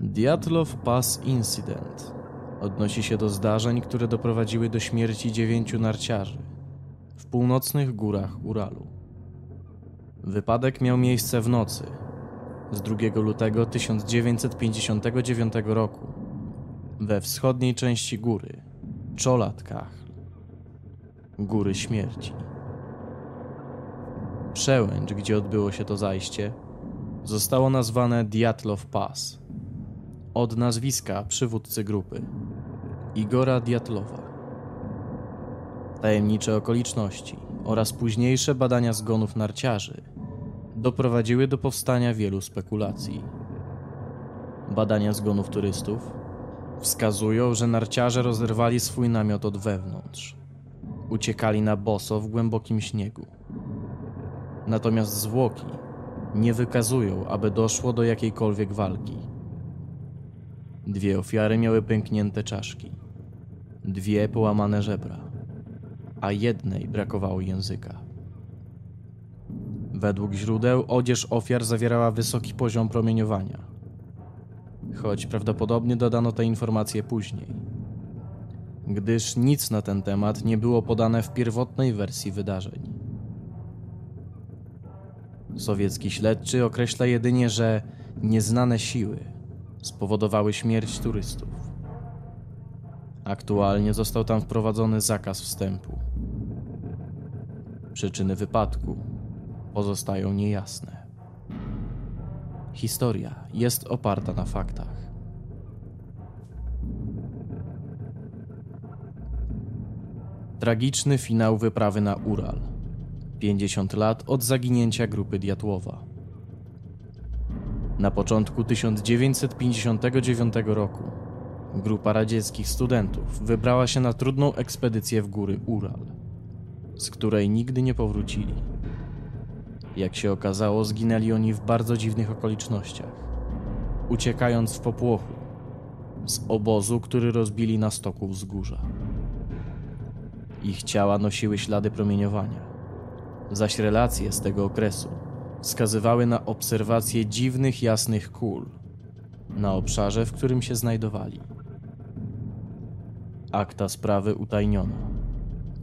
Diatlow Pass Incident odnosi się do zdarzeń, które doprowadziły do śmierci dziewięciu narciarzy w północnych górach Uralu. Wypadek miał miejsce w nocy z 2 lutego 1959 roku we wschodniej części góry Czolatkach, Góry Śmierci. Przełęcz, gdzie odbyło się to zajście, zostało nazwane Diatlow Pass od nazwiska przywódcy grupy Igora Diatlowa. Tajemnicze okoliczności oraz późniejsze badania zgonów narciarzy doprowadziły do powstania wielu spekulacji. Badania zgonów turystów wskazują, że narciarze rozerwali swój namiot od wewnątrz. Uciekali na boso w głębokim śniegu. Natomiast zwłoki nie wykazują, aby doszło do jakiejkolwiek walki. Dwie ofiary miały pęknięte czaszki, dwie połamane żebra, a jednej brakowało języka. Według źródeł odzież ofiar zawierała wysoki poziom promieniowania, choć prawdopodobnie dodano te informacje później, gdyż nic na ten temat nie było podane w pierwotnej wersji wydarzeń. Sowiecki śledczy określa jedynie, że nieznane siły spowodowały śmierć turystów. Aktualnie został tam wprowadzony zakaz wstępu. Przyczyny wypadku pozostają niejasne. Historia jest oparta na faktach. Tragiczny finał wyprawy na Ural. 50 lat od zaginięcia grupy Diatłowa. Na początku 1959 roku grupa radzieckich studentów wybrała się na trudną ekspedycję w góry Ural, z której nigdy nie powrócili. Jak się okazało, zginęli oni w bardzo dziwnych okolicznościach, uciekając w popłochu z obozu, który rozbili na stoku wzgórza. Ich ciała nosiły ślady promieniowania, zaś relacje z tego okresu wskazywały na obserwację dziwnych jasnych kul na obszarze, w którym się znajdowali. Akta sprawy utajniono,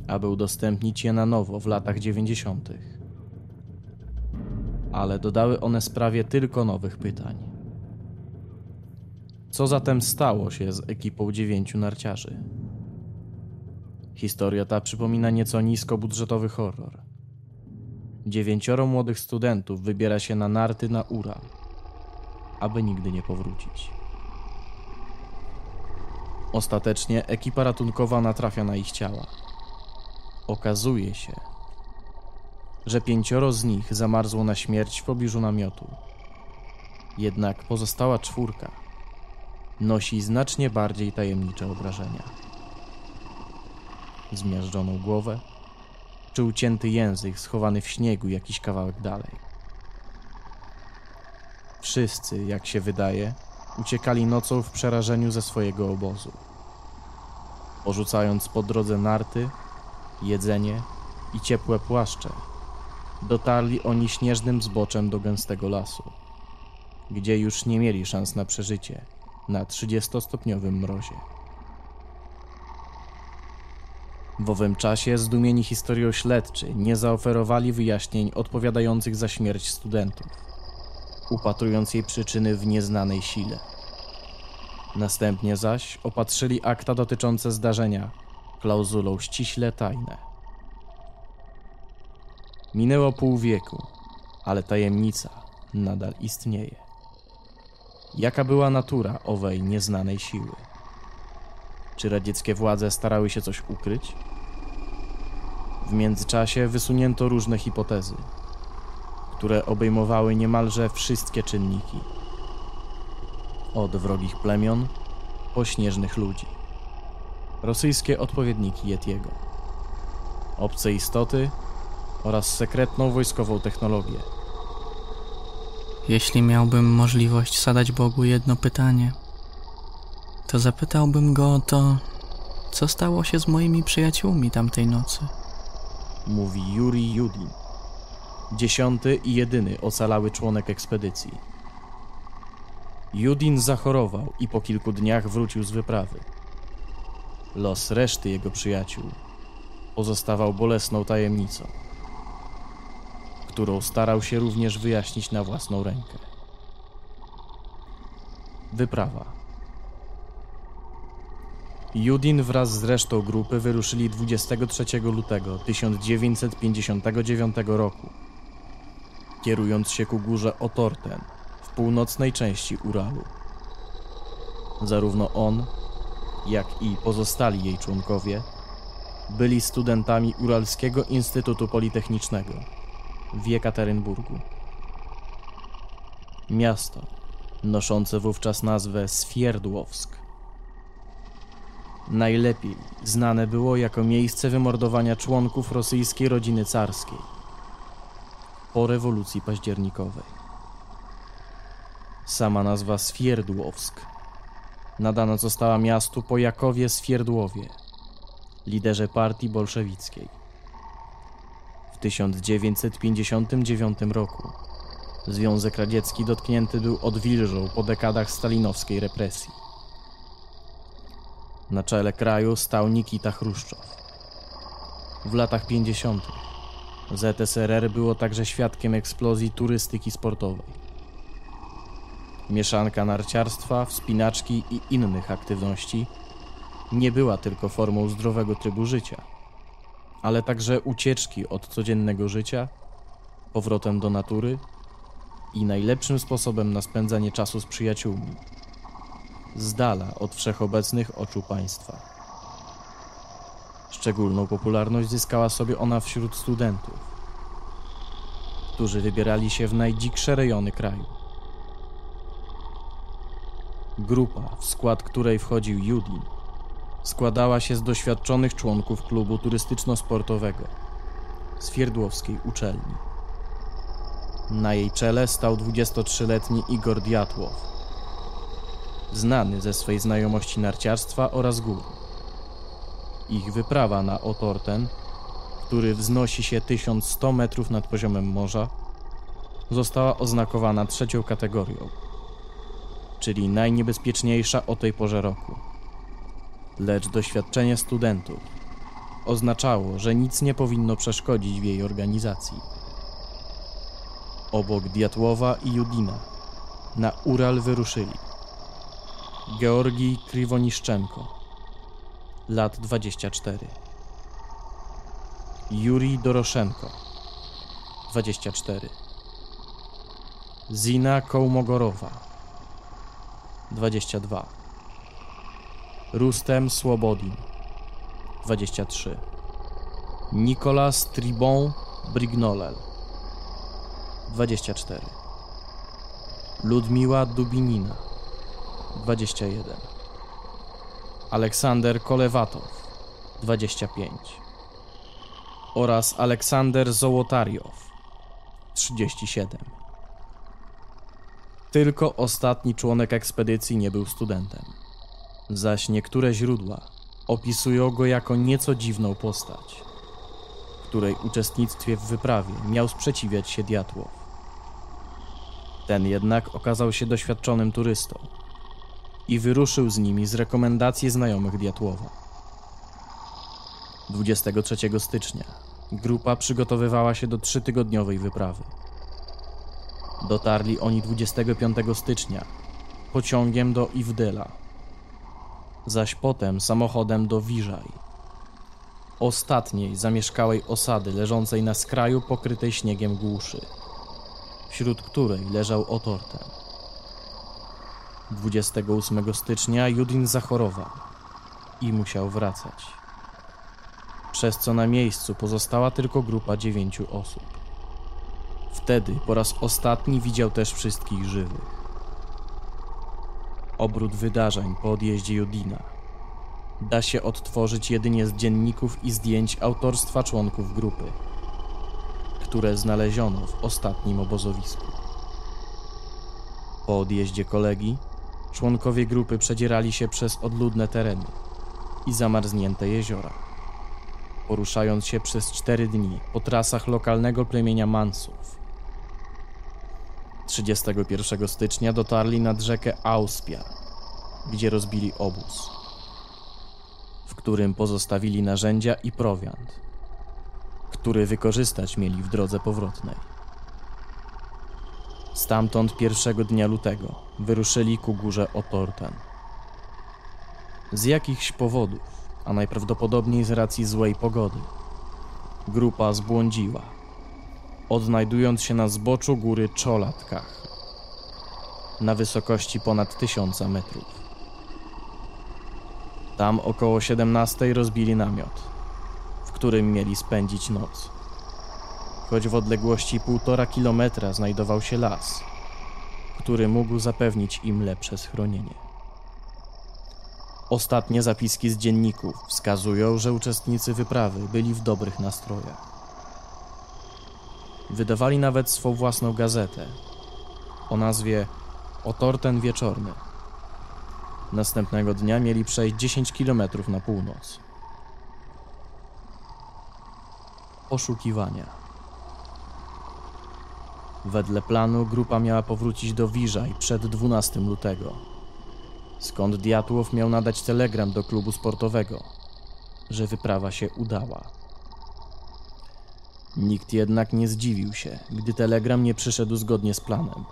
aby udostępnić je na nowo w latach 90. Ale dodały one sprawie tylko nowych pytań. Co zatem stało się z ekipą dziewięciu narciarzy? Historia ta przypomina nieco niskobudżetowy horror dziewięcioro młodych studentów wybiera się na narty na Ural, aby nigdy nie powrócić. Ostatecznie ekipa ratunkowa natrafia na ich ciała. Okazuje się, że pięcioro z nich zamarzło na śmierć w pobliżu namiotu. Jednak pozostała czwórka nosi znacznie bardziej tajemnicze obrażenia. Zmiażdżoną głowę, czy ucięty język schowany w śniegu jakiś kawałek dalej. Wszyscy, jak się wydaje, uciekali nocą w przerażeniu ze swojego obozu. Porzucając po drodze narty, jedzenie i ciepłe płaszcze, dotarli oni śnieżnym zboczem do gęstego lasu, gdzie już nie mieli szans na przeżycie na 30-stopniowym mrozie. W owym czasie zdumieni historią śledczy nie zaoferowali wyjaśnień odpowiadających za śmierć studentów, upatrując jej przyczyny w nieznanej sile. Następnie zaś opatrzyli akta dotyczące zdarzenia klauzulą ściśle tajne. Minęło pół wieku, ale tajemnica nadal istnieje. Jaka była natura owej nieznanej siły? Czy radzieckie władze starały się coś ukryć? W międzyczasie wysunięto różne hipotezy, które obejmowały niemalże wszystkie czynniki. Od wrogich plemion po śnieżnych ludzi. Rosyjskie odpowiedniki Yetiego. Obce istoty oraz sekretną wojskową technologię. Jeśli miałbym możliwość zadać Bogu jedno pytanie – to zapytałbym go o to, co stało się z moimi przyjaciółmi tamtej nocy. Mówi Yuri Yudin, dziesiąty i jedyny ocalały członek ekspedycji. Judin zachorował i po kilku dniach wrócił z wyprawy. Los reszty jego przyjaciół pozostawał bolesną tajemnicą, którą starał się również wyjaśnić na własną rękę. Wyprawa. Judin wraz z resztą grupy wyruszyli 23 lutego 1959 roku, kierując się ku górze Otorten w północnej części Uralu. Zarówno on, jak i pozostali jej członkowie byli studentami Uralskiego Instytutu Politechnicznego w Jekaterynburgu. Miasto noszące wówczas nazwę Swierdłowsk najlepiej znane było jako miejsce wymordowania członków rosyjskiej rodziny carskiej po rewolucji październikowej. Sama nazwa Swierdłowsk nadana została miastu po Jakowie Swierdłowie, liderze partii bolszewickiej. W 1959 roku Związek Radziecki dotknięty był odwilżą po dekadach stalinowskiej represji. Na czele kraju stał Nikita Chruszczow. W latach 50. ZSRR było także świadkiem eksplozji turystyki sportowej. Mieszanka narciarstwa, wspinaczki i innych aktywności nie była tylko formą zdrowego trybu życia, ale także ucieczki od codziennego życia, powrotem do natury i najlepszym sposobem na spędzanie czasu z przyjaciółmi, z dala od wszechobecnych oczu państwa. Szczególną popularność zyskała sobie ona wśród studentów, którzy wybierali się w najdziksze rejony kraju. Grupa, w skład której wchodził Judin, składała się z doświadczonych członków klubu turystyczno-sportowego Swierdłowskiej Uczelni. Na jej czele stał 23-letni Igor Diatłow, znany ze swej znajomości narciarstwa oraz gór. Ich wyprawa na Otorten, który wznosi się 1100 metrów nad poziomem morza, została oznakowana trzecią kategorią, czyli najniebezpieczniejsza o tej porze roku. Lecz doświadczenie studentów oznaczało, że nic nie powinno przeszkodzić w jej organizacji. Obok Diatłowa i Judina na Ural wyruszyli Georgii Kriwoniszczenko, lat 24. Jurij Doroszenko, 24. Zina Kołmogorowa, 22. Rustem Słobodin, 23. Nicolas Tribon Brignolel, 24. Ludmiła Dubinina, 21. Aleksander Kolewatow 25 oraz Aleksander Zołotariow 37. Tylko ostatni członek ekspedycji nie był studentem, zaś niektóre źródła opisują go jako nieco dziwną postać, której uczestnictwie w wyprawie miał sprzeciwiać się Diatłow. Ten jednak okazał się doświadczonym turystą i wyruszył z nimi z rekomendacji znajomych Diatłowa. 23 stycznia grupa przygotowywała się do trzytygodniowej wyprawy. Dotarli oni 25 stycznia pociągiem do Iwdela, zaś potem samochodem do Wiżaj, ostatniej zamieszkałej osady leżącej na skraju pokrytej śniegiem głuszy, wśród której leżał Otorten. 28 stycznia Judin zachorował i musiał wracać. Przez co na miejscu pozostała tylko grupa dziewięciu osób. Wtedy po raz ostatni widział też wszystkich żywych. Obrót wydarzeń po odjeździe Judina da się odtworzyć jedynie z dzienników i zdjęć autorstwa członków grupy, które znaleziono w ostatnim obozowisku. Po odjeździe kolegi Członkowie grupy przedzierali się przez odludne tereny i zamarznięte jeziora, poruszając się przez cztery dni po trasach lokalnego plemienia Mansów. 31 stycznia dotarli nad rzekę Auspiar, gdzie rozbili obóz, w którym pozostawili narzędzia i prowiant, który wykorzystać mieli w drodze powrotnej. Stamtąd pierwszego dnia lutego wyruszyli ku górze Otorten. Z jakichś powodów, a najprawdopodobniej z racji złej pogody, grupa zbłądziła, odnajdując się na zboczu góry Czolatkach, na wysokości ponad tysiąca metrów. Tam około 17 rozbili namiot, w którym mieli spędzić noc. Choć w odległości półtora kilometra znajdował się las, który mógł zapewnić im lepsze schronienie. Ostatnie zapiski z dzienników wskazują, że uczestnicy wyprawy byli w dobrych nastrojach. Wydawali nawet swą własną gazetę o nazwie Otorten Wieczorny. Następnego dnia mieli przejść 10 km na północ. Poszukiwania. Wedle planu grupa miała powrócić do Wiżaj przed 12 lutego, skąd Diatłow miał nadać telegram do klubu sportowego, że wyprawa się udała. Nikt jednak nie zdziwił się, gdy telegram nie przyszedł zgodnie z planem.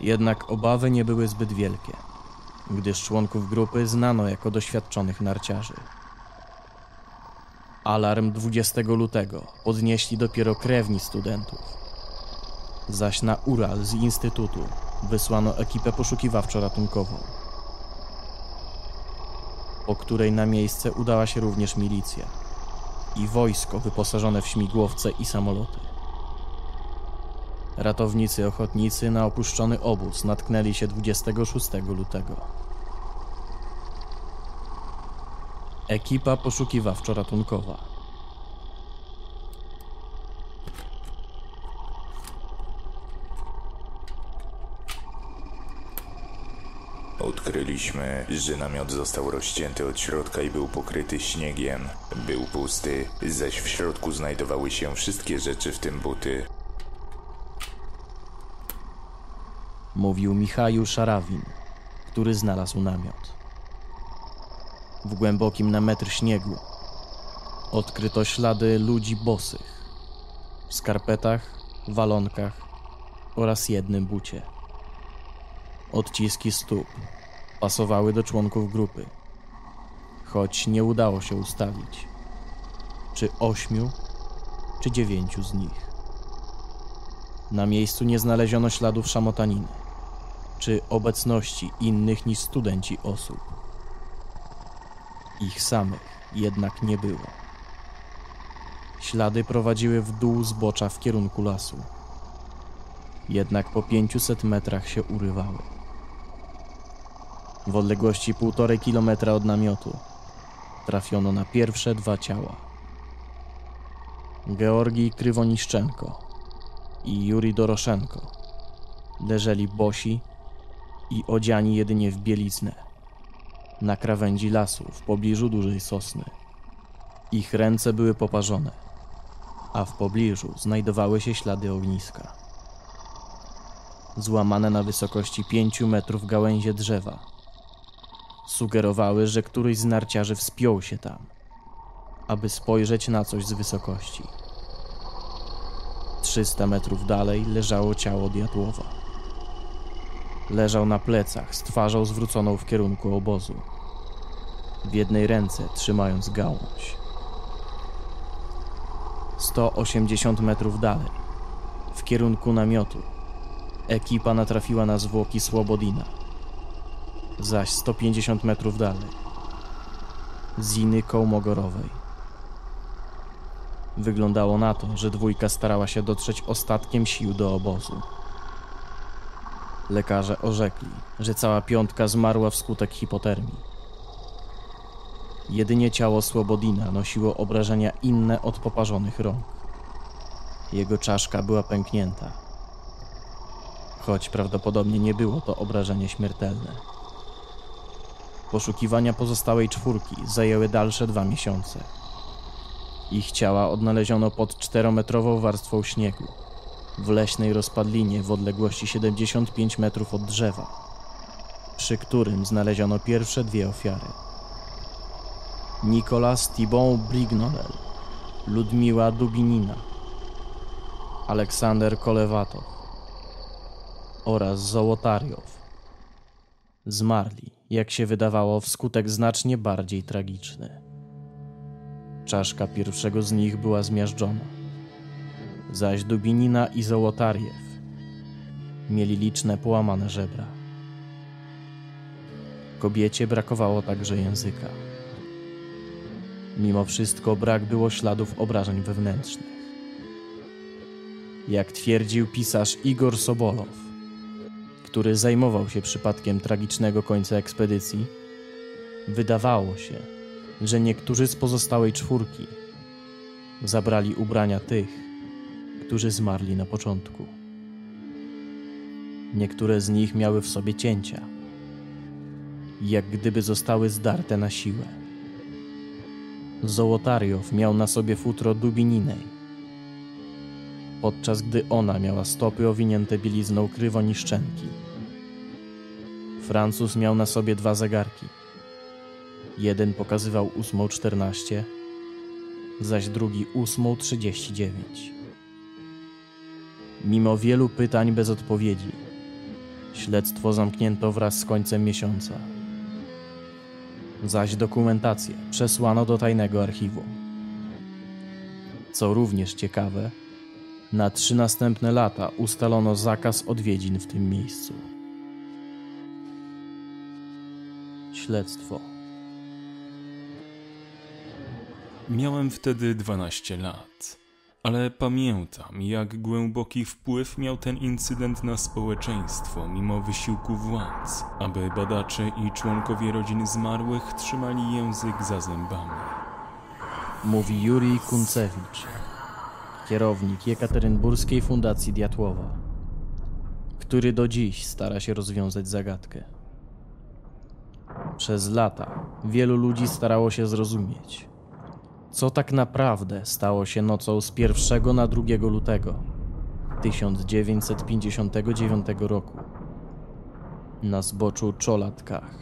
Jednak obawy nie były zbyt wielkie, gdyż członków grupy znano jako doświadczonych narciarzy. Alarm 20 lutego podnieśli dopiero krewni studentów. Zaś na Ural z instytutu wysłano ekipę poszukiwawczo-ratunkową, po której na miejsce udała się również milicja i wojsko wyposażone w śmigłowce i samoloty. Ratownicy ochotnicy na opuszczony obóz natknęli się 26 lutego. Ekipa poszukiwawczo-ratunkowa. Odkryliśmy, że namiot został rozcięty od środka i był pokryty śniegiem. Był pusty, zaś w środku znajdowały się wszystkie rzeczy, w tym buty. Mówił Michał Szarawin, który znalazł namiot. W głębokim na metr śniegu odkryto ślady ludzi bosych w skarpetach, walonkach oraz jednym bucie. Odciski stóp pasowały do członków grupy, choć nie udało się ustalić, czy ośmiu, czy dziewięciu z nich. Na miejscu nie znaleziono śladów szamotaniny, czy obecności innych niż studenci osób. Ich samych jednak nie było. Ślady prowadziły w dół zbocza w kierunku lasu. Jednak po 500 metrach się urywały. W odległości półtorej kilometra od namiotu trafiono na pierwsze dwa ciała. Georgij Krywoniszczenko i Juri Doroszenko leżeli bosi i odziani jedynie w bieliznę na krawędzi lasu w pobliżu dużej sosny. Ich ręce były poparzone, a w pobliżu znajdowały się ślady ogniska. Złamane na wysokości pięciu metrów gałęzie drzewa sugerowały, że któryś z narciarzy wspiął się tam, aby spojrzeć na coś z wysokości. 300 metrów dalej leżało ciało Diatłowa. Leżał na plecach, z twarzą zwróconą w kierunku obozu. W jednej ręce trzymając gałąź. 180 metrów dalej, w kierunku namiotu, ekipa natrafiła na zwłoki Słobodina. Zaś 150 metrów dalej, Ziny Kołmogorowej. Wyglądało na to, że dwójka starała się dotrzeć ostatkiem sił do obozu. Lekarze orzekli, że cała piątka zmarła wskutek hipotermii. Jedynie ciało Słobodina nosiło obrażenia inne od poparzonych rąk. Jego czaszka była pęknięta, choć prawdopodobnie nie było to obrażenie śmiertelne. Poszukiwania pozostałej czwórki zajęły dalsze dwa miesiące. Ich ciała odnaleziono pod czterometrową warstwą śniegu, w leśnej rozpadlinie w odległości 75 metrów od drzewa, przy którym znaleziono pierwsze dwie ofiary. Nicolas Thibon Brignolel, Ludmiła Dubinina, Aleksander Kolewatow oraz Zołotariow zmarli, jak się wydawało, wskutek znacznie bardziej tragiczny. Czaszka pierwszego z nich była zmiażdżona, zaś Dubinina i Zołotariew mieli liczne połamane żebra. Kobiecie brakowało także języka. Mimo wszystko brak było śladów obrażeń wewnętrznych. Jak twierdził pisarz Igor Sobolow, który zajmował się przypadkiem tragicznego końca ekspedycji, wydawało się, że niektórzy z pozostałej czwórki zabrali ubrania tych, którzy zmarli na początku. Niektóre z nich miały w sobie cięcia, jak gdyby zostały zdarte na siłę. Zołotariow miał na sobie futro dubininej, podczas gdy ona miała stopy owinięte bielizną krywoniszczenki. Francuz miał na sobie dwa zegarki. Jeden pokazywał 8.14, zaś drugi 8.39. Mimo wielu pytań bez odpowiedzi, śledztwo zamknięto wraz z końcem miesiąca. Zaś dokumentację przesłano do tajnego archiwum. Co również ciekawe, na trzy następne lata ustalono zakaz odwiedzin w tym miejscu. Śledztwo. Miałem wtedy 12 lat, ale pamiętam, jak głęboki wpływ miał ten incydent na społeczeństwo, mimo wysiłku władz, aby badacze i członkowie rodzin zmarłych trzymali język za zębami. Mówi Jurij Kuncewicz, kierownik Jekaterynburskiej Fundacji Diatłowa, który do dziś stara się rozwiązać zagadkę. Przez lata wielu ludzi starało się zrozumieć, co tak naprawdę stało się nocą z 1 na 2 lutego 1959 roku na zboczu Czolatkach.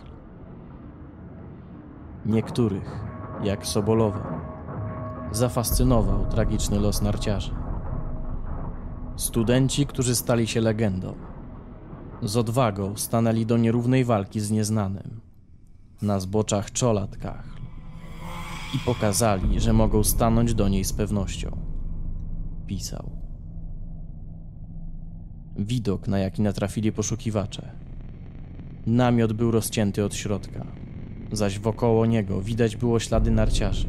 Niektórych, jak Sobolowa, zafascynował tragiczny los narciarzy. Studenci, którzy stali się legendą, z odwagą stanęli do nierównej walki z nieznanym na zboczach Czolatkach i pokazali, że mogą stanąć do niej z pewnością. Pisał. Widok, na jaki natrafili poszukiwacze. Namiot był rozcięty od środka, zaś wokoło niego widać było ślady narciarzy,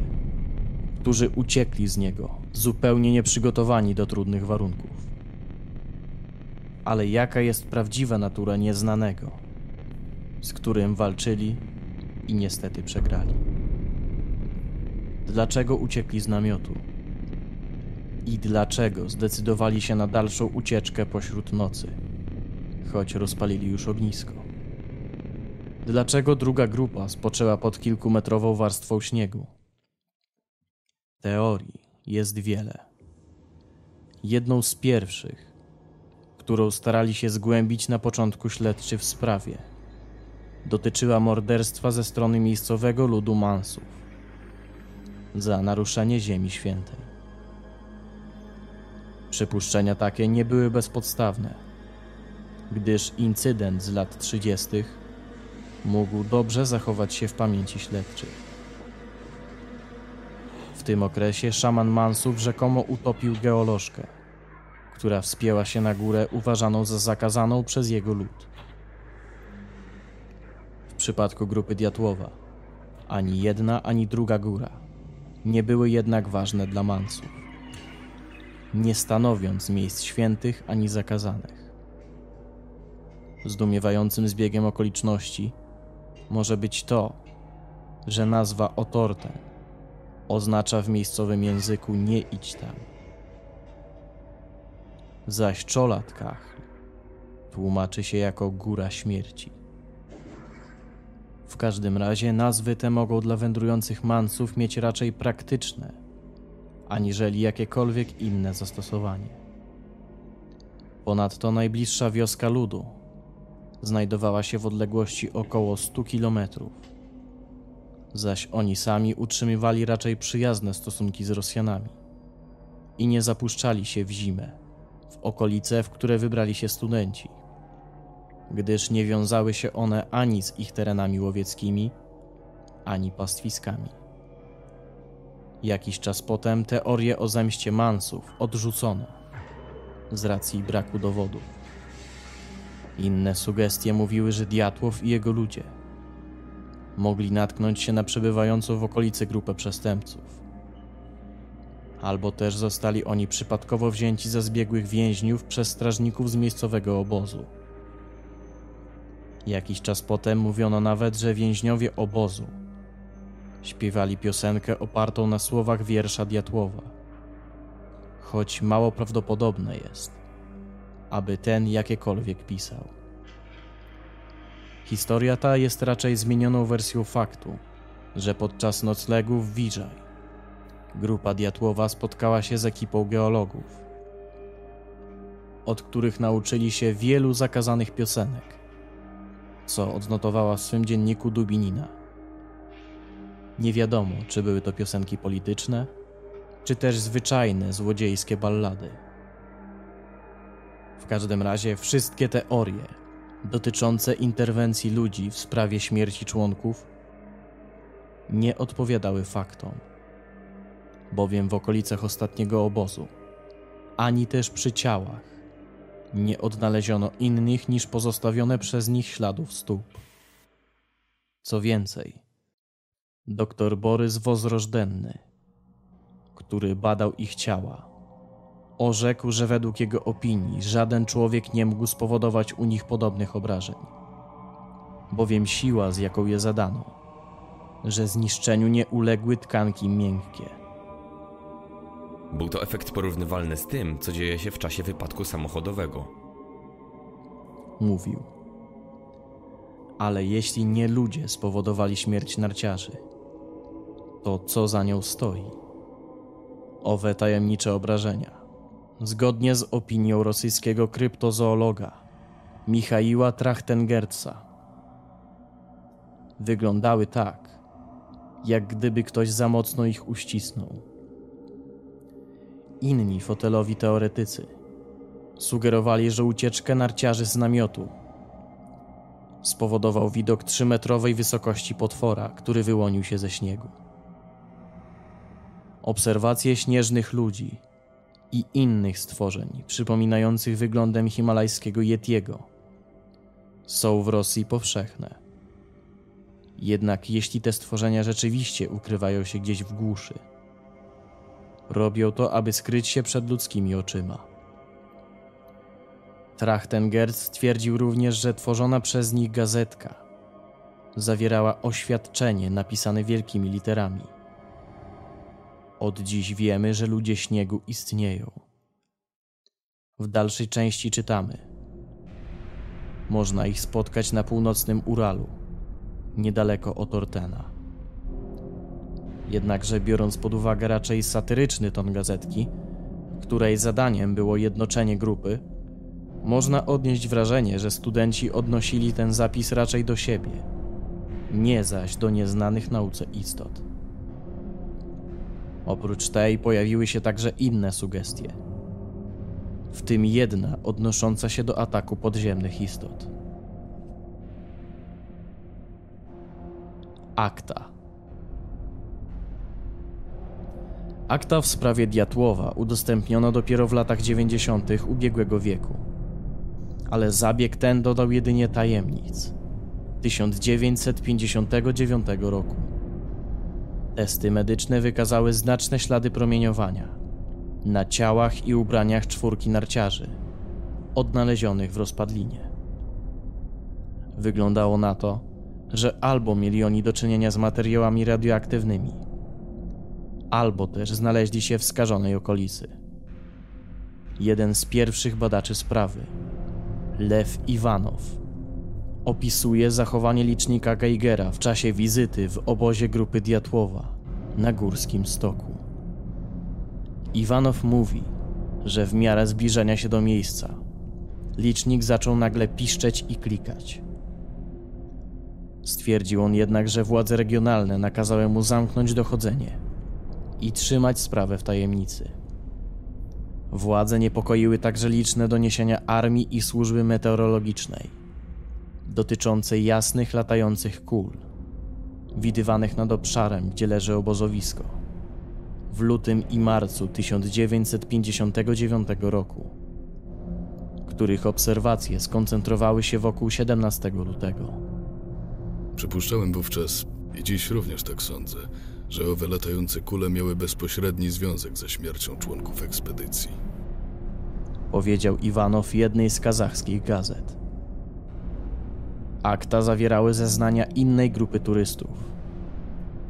którzy uciekli z niego, zupełnie nieprzygotowani do trudnych warunków. Ale jaka jest prawdziwa natura nieznanego, z którym walczyli i niestety przegrali? dlaczego uciekli z namiotu i dlaczego zdecydowali się na dalszą ucieczkę pośród nocy, choć rozpalili już ognisko. Dlaczego druga grupa spoczęła pod kilkumetrową warstwą śniegu? Teorii jest wiele. Jedną z pierwszych, którą starali się zgłębić na początku śledczy w sprawie, dotyczyła morderstwa ze strony miejscowego ludu Mansów za naruszenie Ziemi Świętej. Przypuszczenia takie nie były bezpodstawne, gdyż incydent z lat 30. mógł dobrze zachować się w pamięci śledczych. W tym okresie szaman Mansów rzekomo utopił geolożkę, która wspięła się na górę uważaną za zakazaną przez jego lud. W przypadku grupy Diatłowa ani jedna, ani druga góra nie były jednak ważne dla Mansów, nie stanowiąc miejsc świętych ani zakazanych. Zdumiewającym zbiegiem okoliczności może być to, że nazwa Otorten oznacza w miejscowym języku nie idź tam. Zaś Czolatkach tłumaczy się jako Góra Śmierci. W każdym razie nazwy te mogą dla wędrujących mansów mieć raczej praktyczne, aniżeli jakiekolwiek inne zastosowanie. Ponadto najbliższa wioska ludu znajdowała się w odległości około 100 kilometrów, zaś oni sami utrzymywali raczej przyjazne stosunki z Rosjanami i nie zapuszczali się w zimę w okolice, w które wybrali się studenci, gdyż nie wiązały się one ani z ich terenami łowieckimi, ani pastwiskami. Jakiś czas potem teorię o zemście Mansów odrzucono z racji braku dowodów. Inne sugestie mówiły, że Diatłow i jego ludzie mogli natknąć się na przebywającą w okolicy grupę przestępców. Albo też zostali oni przypadkowo wzięci za zbiegłych więźniów przez strażników z miejscowego obozu. Jakiś czas potem mówiono nawet, że więźniowie obozu śpiewali piosenkę opartą na słowach wiersza Diatłowa. Choć mało prawdopodobne jest, aby ten jakiekolwiek pisał. Historia ta jest raczej zmienioną wersją faktu, że podczas noclegu w Wiżaj grupa Diatłowa spotkała się z ekipą geologów, od których nauczyli się wielu zakazanych piosenek, co odnotowała w swym dzienniku Dubinina. Nie wiadomo, czy były to piosenki polityczne, czy też zwyczajne złodziejskie ballady. W każdym razie wszystkie teorie dotyczące interwencji ludzi w sprawie śmierci członków nie odpowiadały faktom, bowiem w okolicach ostatniego obozu, ani też przy ciałach nie odnaleziono innych niż pozostawione przez nich śladów stóp. Co więcej, dr Borys Wozrożdenny, który badał ich ciała, orzekł, że według jego opinii żaden człowiek nie mógł spowodować u nich podobnych obrażeń, bowiem siła, z jaką je zadano, że zniszczeniu nie uległy tkanki miękkie. Był to efekt porównywalny z tym, co dzieje się w czasie wypadku samochodowego. Mówił. Ale jeśli nie ludzie spowodowali śmierć narciarzy, to co za nią stoi? Owe tajemnicze obrażenia zgodnie z opinią rosyjskiego kryptozoologa Michaiła Trachtengerca. Wyglądały tak, jak gdyby ktoś za mocno ich uścisnął. Inni fotelowi teoretycy sugerowali, że ucieczkę narciarzy z namiotu spowodował widok trzymetrowej wysokości potwora, który wyłonił się ze śniegu. Obserwacje śnieżnych ludzi i innych stworzeń przypominających wyglądem himalajskiego Yetiego są w Rosji powszechne. Jednak jeśli te stworzenia rzeczywiście ukrywają się gdzieś w głuszy, robią to, aby skryć się przed ludzkimi oczyma. Trachtengerz stwierdził również, że tworzona przez nich gazetka zawierała oświadczenie napisane wielkimi literami – od dziś wiemy, że ludzie śniegu istnieją. W dalszej części czytamy: Można ich spotkać na północnym Uralu, niedaleko od Ortena. Jednakże, biorąc pod uwagę raczej satyryczny ton gazetki, której zadaniem było jednoczenie grupy, można odnieść wrażenie, że studenci odnosili ten zapis raczej do siebie, nie zaś do nieznanych nauce istot. Oprócz tej pojawiły się także inne sugestie, w tym jedna odnosząca się do ataku podziemnych istot. Akta. Akta w sprawie Diatłowa udostępniono dopiero w latach 90. ubiegłego wieku. Ale zabieg ten dodał jedynie tajemnic. 1959 roku. Testy medyczne wykazały znaczne ślady promieniowania na ciałach i ubraniach czwórki narciarzy, odnalezionych w rozpadlinie. Wyglądało na to, że albo mieli oni do czynienia z materiałami radioaktywnymi, albo też znaleźli się w skażonej okolicy. Jeden z pierwszych badaczy sprawy, Lew Iwanow, opisuje zachowanie licznika Geigera w czasie wizyty w obozie grupy Diatłowa na Górskim Stoku. Iwanow mówi, że w miarę zbliżenia się do miejsca licznik zaczął nagle piszczeć i klikać. Stwierdził on jednak, że władze regionalne nakazały mu zamknąć dochodzenie i trzymać sprawę w tajemnicy. Władze niepokoiły także liczne doniesienia armii i służby meteorologicznej dotyczące jasnych latających kul, widywanych nad obszarem, gdzie leży obozowisko. W lutym i marcu 1959 roku, których obserwacje skoncentrowały się wokół 17 lutego. Przypuszczałem wówczas, i dziś również tak sądzę, że owe latające kule miały bezpośredni związek ze śmiercią członków ekspedycji. Powiedział Iwanow w jednej z kazachskich gazet. Akta zawierały zeznania innej grupy turystów,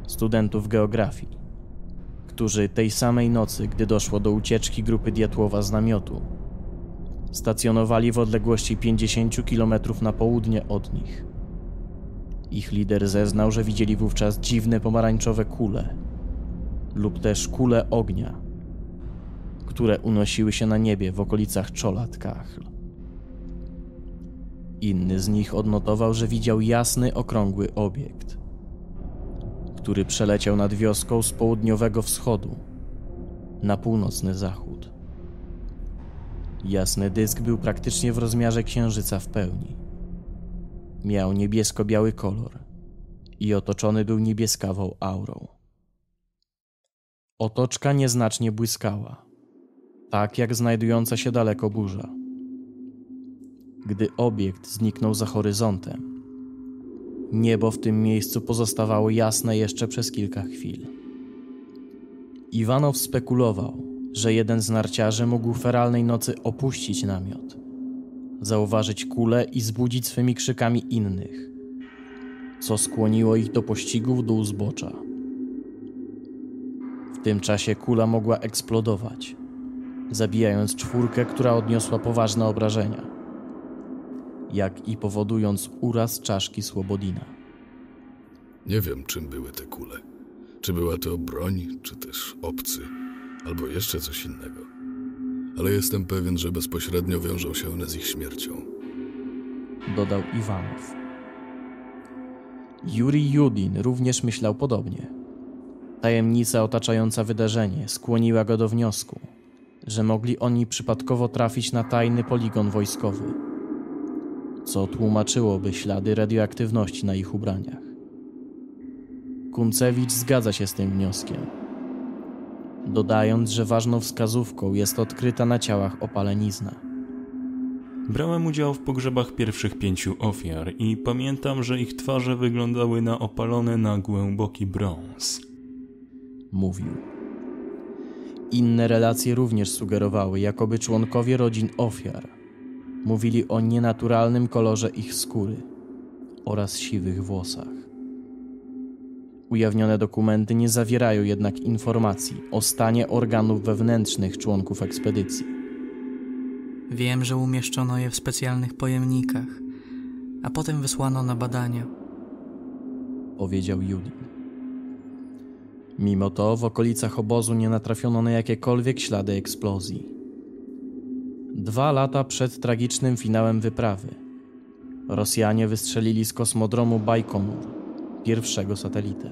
studentów geografii, którzy tej samej nocy, gdy doszło do ucieczki grupy Diatłowa z namiotu, stacjonowali w odległości 50 km na południe od nich. Ich lider zeznał, że widzieli wówczas dziwne pomarańczowe kule lub też kule ognia, które unosiły się na niebie w okolicach Czolat Kachl. Inny z nich odnotował, że widział jasny, okrągły obiekt, który przeleciał nad wioską z południowego wschodu na północny zachód. Jasny dysk był praktycznie w rozmiarze księżyca w pełni. Miał niebiesko-biały kolor i otoczony był niebieskawą aurą. Otoczka nieznacznie błyskała, tak jak znajdująca się daleko burza. Gdy obiekt zniknął za horyzontem, niebo w tym miejscu pozostawało jasne jeszcze przez kilka chwil. Iwanow spekulował, że jeden z narciarzy mógł feralnej nocy opuścić namiot, zauważyć kulę i zbudzić swymi krzykami innych, co skłoniło ich do pościgów do uzbocza. W tym czasie kula mogła eksplodować, zabijając czwórkę, która odniosła poważne obrażenia jak i powodując uraz czaszki Słobodina. Nie wiem, czym były te kule. Czy była to broń, czy też obcy, albo jeszcze coś innego. Ale jestem pewien, że bezpośrednio wiążą się one z ich śmiercią. Dodał Iwanow. Juri Judin również myślał podobnie. Tajemnica otaczająca wydarzenie skłoniła go do wniosku, że mogli oni przypadkowo trafić na tajny poligon wojskowy co tłumaczyłoby ślady radioaktywności na ich ubraniach. Kuncewicz zgadza się z tym wnioskiem, dodając, że ważną wskazówką jest odkryta na ciałach opalenizna. Brałem udział w pogrzebach pierwszych pięciu ofiar i pamiętam, że ich twarze wyglądały na opalone na głęboki brąz. Mówił. Inne relacje również sugerowały, jakoby członkowie rodzin ofiar Mówili o nienaturalnym kolorze ich skóry oraz siwych włosach. Ujawnione dokumenty nie zawierają jednak informacji o stanie organów wewnętrznych członków ekspedycji. Wiem, że umieszczono je w specjalnych pojemnikach, a potem wysłano na badania. Powiedział Judin. Mimo to w okolicach obozu nie natrafiono na jakiekolwiek ślady eksplozji. Dwa lata przed tragicznym finałem wyprawy Rosjanie wystrzelili z kosmodromu Bajkonur pierwszego satelitę.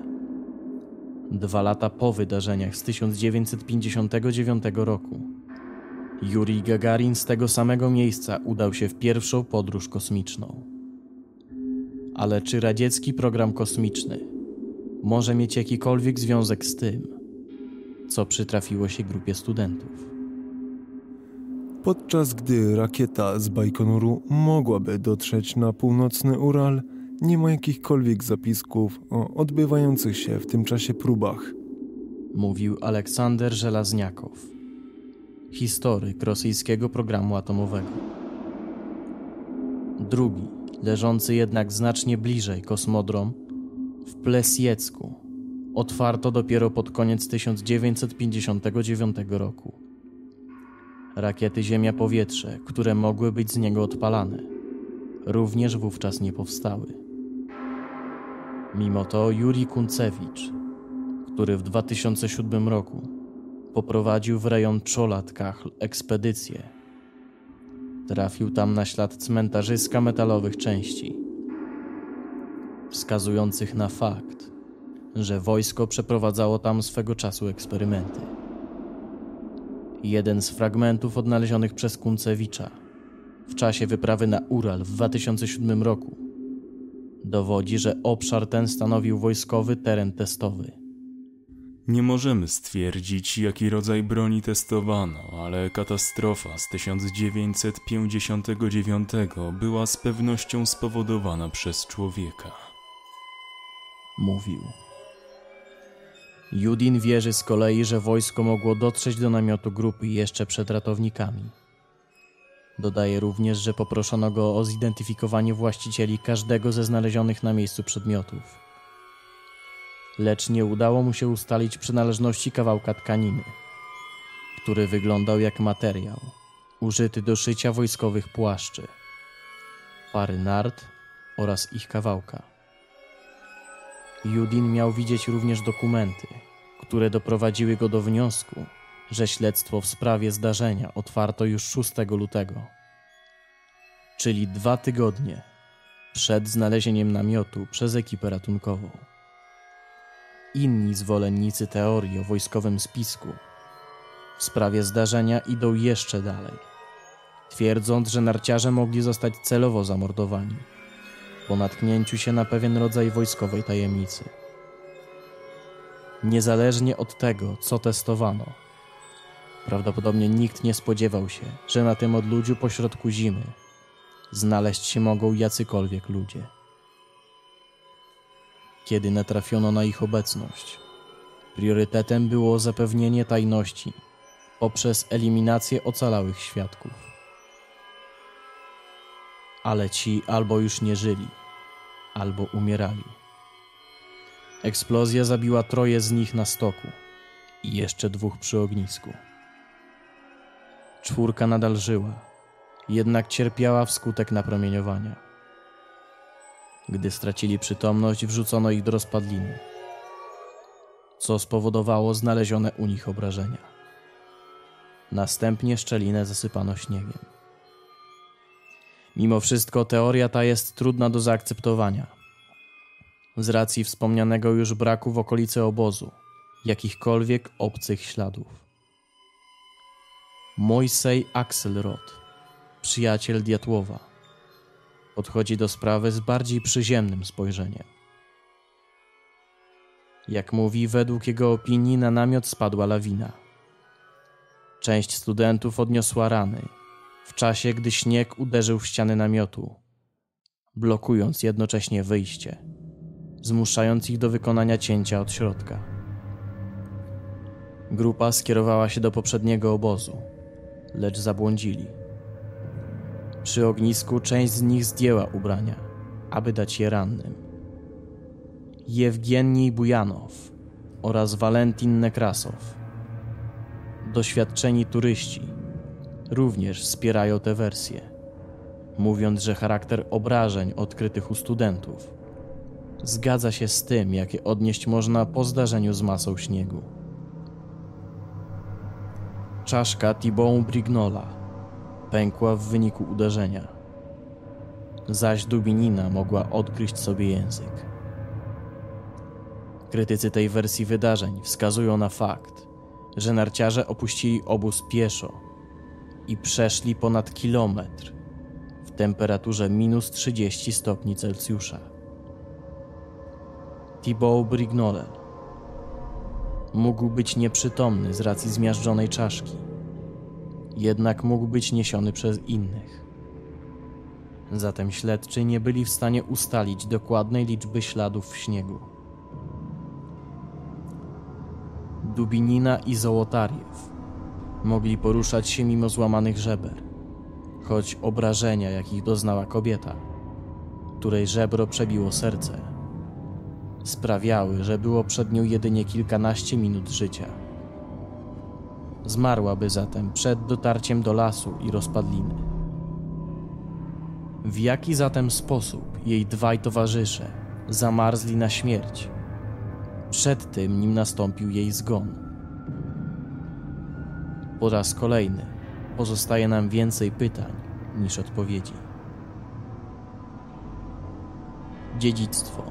Dwa lata po wydarzeniach z 1959 roku Jurij Gagarin z tego samego miejsca udał się w pierwszą podróż kosmiczną. Ale czy radziecki program kosmiczny może mieć jakikolwiek związek z tym, co przytrafiło się grupie studentów? Podczas gdy rakieta z Bajkonuru mogłaby dotrzeć na północny Ural, nie ma jakichkolwiek zapisków o odbywających się w tym czasie próbach. Mówił Aleksander Żelazniakow, historyk rosyjskiego programu atomowego. Drugi, leżący jednak znacznie bliżej kosmodrom, w Plesiecku, otwarto dopiero pod koniec 1959 roku Rakiety Ziemia-Powietrze, które mogły być z niego odpalane, również wówczas nie powstały. Mimo to Juri Kuncewicz, który w 2007 roku poprowadził w rejon Czolat Kachl ekspedycję, trafił tam na ślad cmentarzyska metalowych części, wskazujących na fakt, że wojsko przeprowadzało tam swego czasu eksperymenty. Jeden z fragmentów odnalezionych przez Kuncewicza w czasie wyprawy na Ural w 2007 roku dowodzi, że obszar ten stanowił wojskowy teren testowy. Nie możemy stwierdzić, jaki rodzaj broni testowano, ale katastrofa z 1959 była z pewnością spowodowana przez człowieka. Mówił. Judin wierzy z kolei, że wojsko mogło dotrzeć do namiotu grupy jeszcze przed ratownikami. Dodaje również, że poproszono go o zidentyfikowanie właścicieli każdego ze znalezionych na miejscu przedmiotów. Lecz nie udało mu się ustalić przynależności kawałka tkaniny, który wyglądał jak materiał użyty do szycia wojskowych płaszczy, pary nart oraz ich kawałka. Judin miał widzieć również dokumenty, które doprowadziły go do wniosku, że śledztwo w sprawie zdarzenia otwarto już 6 lutego, czyli dwa tygodnie przed znalezieniem namiotu przez ekipę ratunkową. Inni zwolennicy teorii o wojskowym spisku w sprawie zdarzenia idą jeszcze dalej, twierdząc, że narciarze mogli zostać celowo zamordowani po natknięciu się na pewien rodzaj wojskowej tajemnicy. Niezależnie od tego, co testowano, prawdopodobnie nikt nie spodziewał się, że na tym odludziu pośrodku zimy znaleźć się mogą jacykolwiek ludzie. Kiedy natrafiono na ich obecność, priorytetem było zapewnienie tajności poprzez eliminację ocalałych świadków. Ale ci albo już nie żyli, albo umierali. Eksplozja zabiła troje z nich na stoku i jeszcze dwóch przy ognisku. Czwórka nadal żyła, jednak cierpiała wskutek napromieniowania. Gdy stracili przytomność, wrzucono ich do rozpadliny, co spowodowało znalezione u nich obrażenia. Następnie szczelinę zasypano śniegiem. Mimo wszystko teoria ta jest trudna do zaakceptowania. Z racji wspomnianego już braku w okolicy obozu jakichkolwiek obcych śladów. Mojsej Axelrod, przyjaciel Diatłowa, podchodzi do sprawy z bardziej przyziemnym spojrzeniem. Jak mówi, według jego opinii na namiot spadła lawina. Część studentów odniosła rany w czasie, gdy śnieg uderzył w ściany namiotu, blokując jednocześnie wyjście, zmuszając ich do wykonania cięcia od środka. Grupa skierowała się do poprzedniego obozu, lecz zabłądzili. Przy ognisku część z nich zdjęła ubrania, aby dać je rannym. Jewgienij Bujanow oraz Walentin Nekrasow, doświadczeni turyści, również wspierają tę wersję, mówiąc, że charakter obrażeń odkrytych u studentów zgadza się z tym, jakie odnieść można po zdarzeniu z masą śniegu. Czaszka Tibon Brignola pękła w wyniku uderzenia, zaś Dubinina mogła odgryźć sobie język. Krytycy tej wersji wydarzeń wskazują na fakt, że narciarze opuścili obóz pieszo i przeszli ponad kilometr w temperaturze minus 30 stopni Celsjusza. Thibaut Brignolel mógł być nieprzytomny z racji zmiażdżonej czaszki, jednak mógł być niesiony przez innych. Zatem śledczy nie byli w stanie ustalić dokładnej liczby śladów w śniegu. Dubinina i Zołotariew mogli poruszać się mimo złamanych żeber, choć obrażenia, jakich doznała kobieta, której żebro przebiło serce, sprawiały, że było przed nią jedynie kilkanaście minut życia. Zmarłaby zatem przed dotarciem do lasu i rozpadliny. W jaki zatem sposób jej dwaj towarzysze zamarzli na śmierć, przed tym nim nastąpił jej zgon? Po raz kolejny pozostaje nam więcej pytań niż odpowiedzi. Dziedzictwo.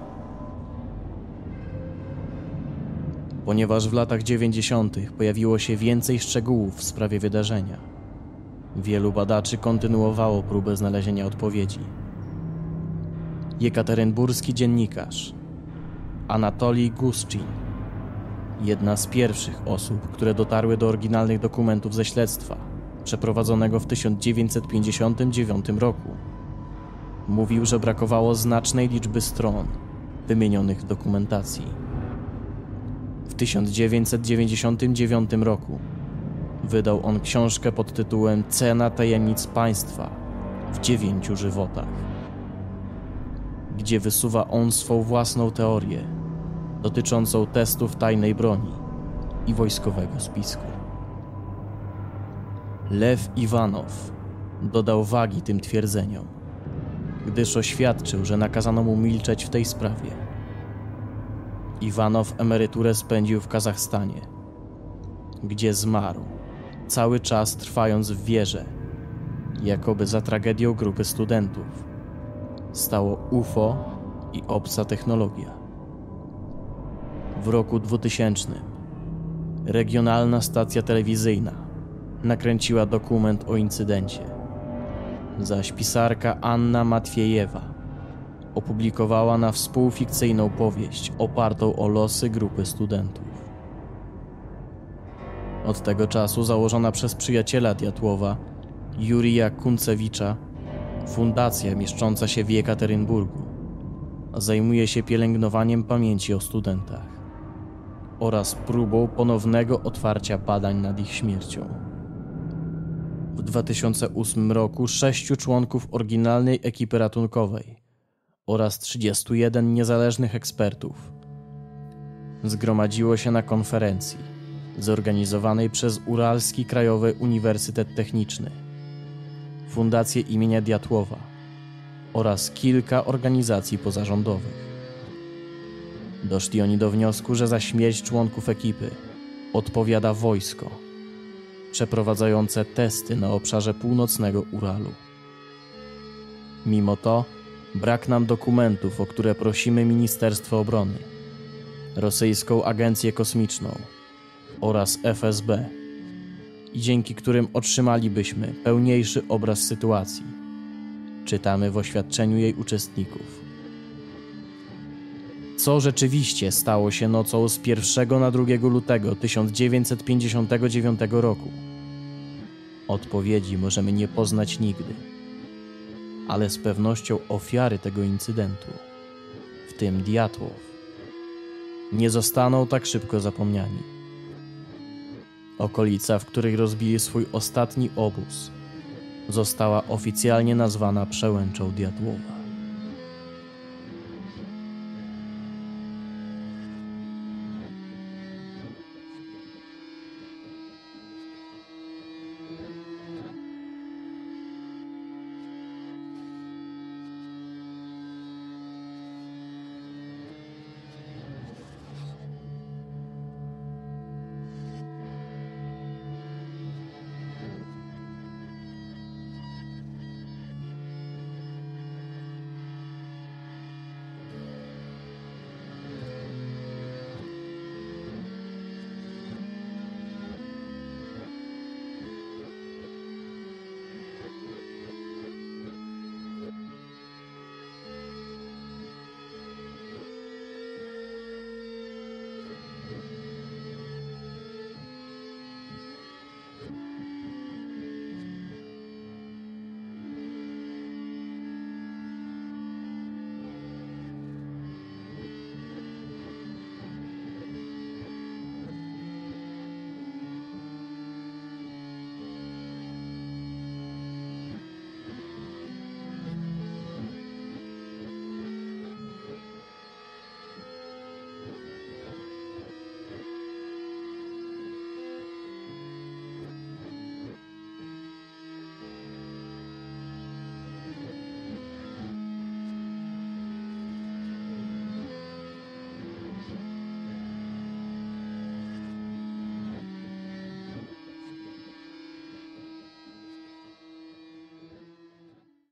Ponieważ w latach 90. pojawiło się więcej szczegółów w sprawie wydarzenia, wielu badaczy kontynuowało próbę znalezienia odpowiedzi. Jekaterynburski dziennikarz Anatolij Guszczyn, jedna z pierwszych osób, które dotarły do oryginalnych dokumentów ze śledztwa przeprowadzonego w 1959 roku, mówił, że brakowało znacznej liczby stron wymienionych w dokumentacji. W 1999 roku wydał on książkę pod tytułem Cena tajemnic państwa w dziewięciu żywotach, gdzie wysuwa on swą własną teorię dotyczącą testów tajnej broni i wojskowego spisku. Lew Iwanow dodał wagi tym twierdzeniom, gdyż oświadczył, że nakazano mu milczeć w tej sprawie. Iwanow emeryturę spędził w Kazachstanie, gdzie zmarł, cały czas trwając w wierze, jakoby za tragedią grupy studentów stało UFO i obca technologia. W roku 2000 regionalna stacja telewizyjna nakręciła dokument o incydencie, zaś pisarka Anna Matwiejewa opublikowała na współfikcyjną powieść opartą o losy grupy studentów. Od tego czasu założona przez przyjaciela Diatłowa, Jurija Kuncewicza, fundacja mieszcząca się w Jekaterynburgu zajmuje się pielęgnowaniem pamięci o studentach oraz próbą ponownego otwarcia badań nad ich śmiercią. W 2008 roku sześciu członków oryginalnej ekipy ratunkowej oraz 31 niezależnych ekspertów zgromadziło się na konferencji zorganizowanej przez Uralski Krajowy Uniwersytet Techniczny, Fundację imienia Diatłowa oraz kilka organizacji pozarządowych. Doszli oni do wniosku, że za śmierć członków ekipy odpowiada wojsko, przeprowadzające testy na obszarze północnego Uralu. Mimo to brak nam dokumentów, o które prosimy Ministerstwo Obrony, rosyjską Agencję Kosmiczną oraz FSB, i dzięki którym otrzymalibyśmy pełniejszy obraz sytuacji. Czytamy w oświadczeniu jej uczestników. Co rzeczywiście stało się nocą z 1 na 2 lutego 1959 roku? Odpowiedzi możemy nie poznać nigdy, ale z pewnością ofiary tego incydentu, w tym Diatłow, nie zostaną tak szybko zapomniani. Okolica, w której rozbili swój ostatni obóz, została oficjalnie nazwana przełęczą Diatłowa.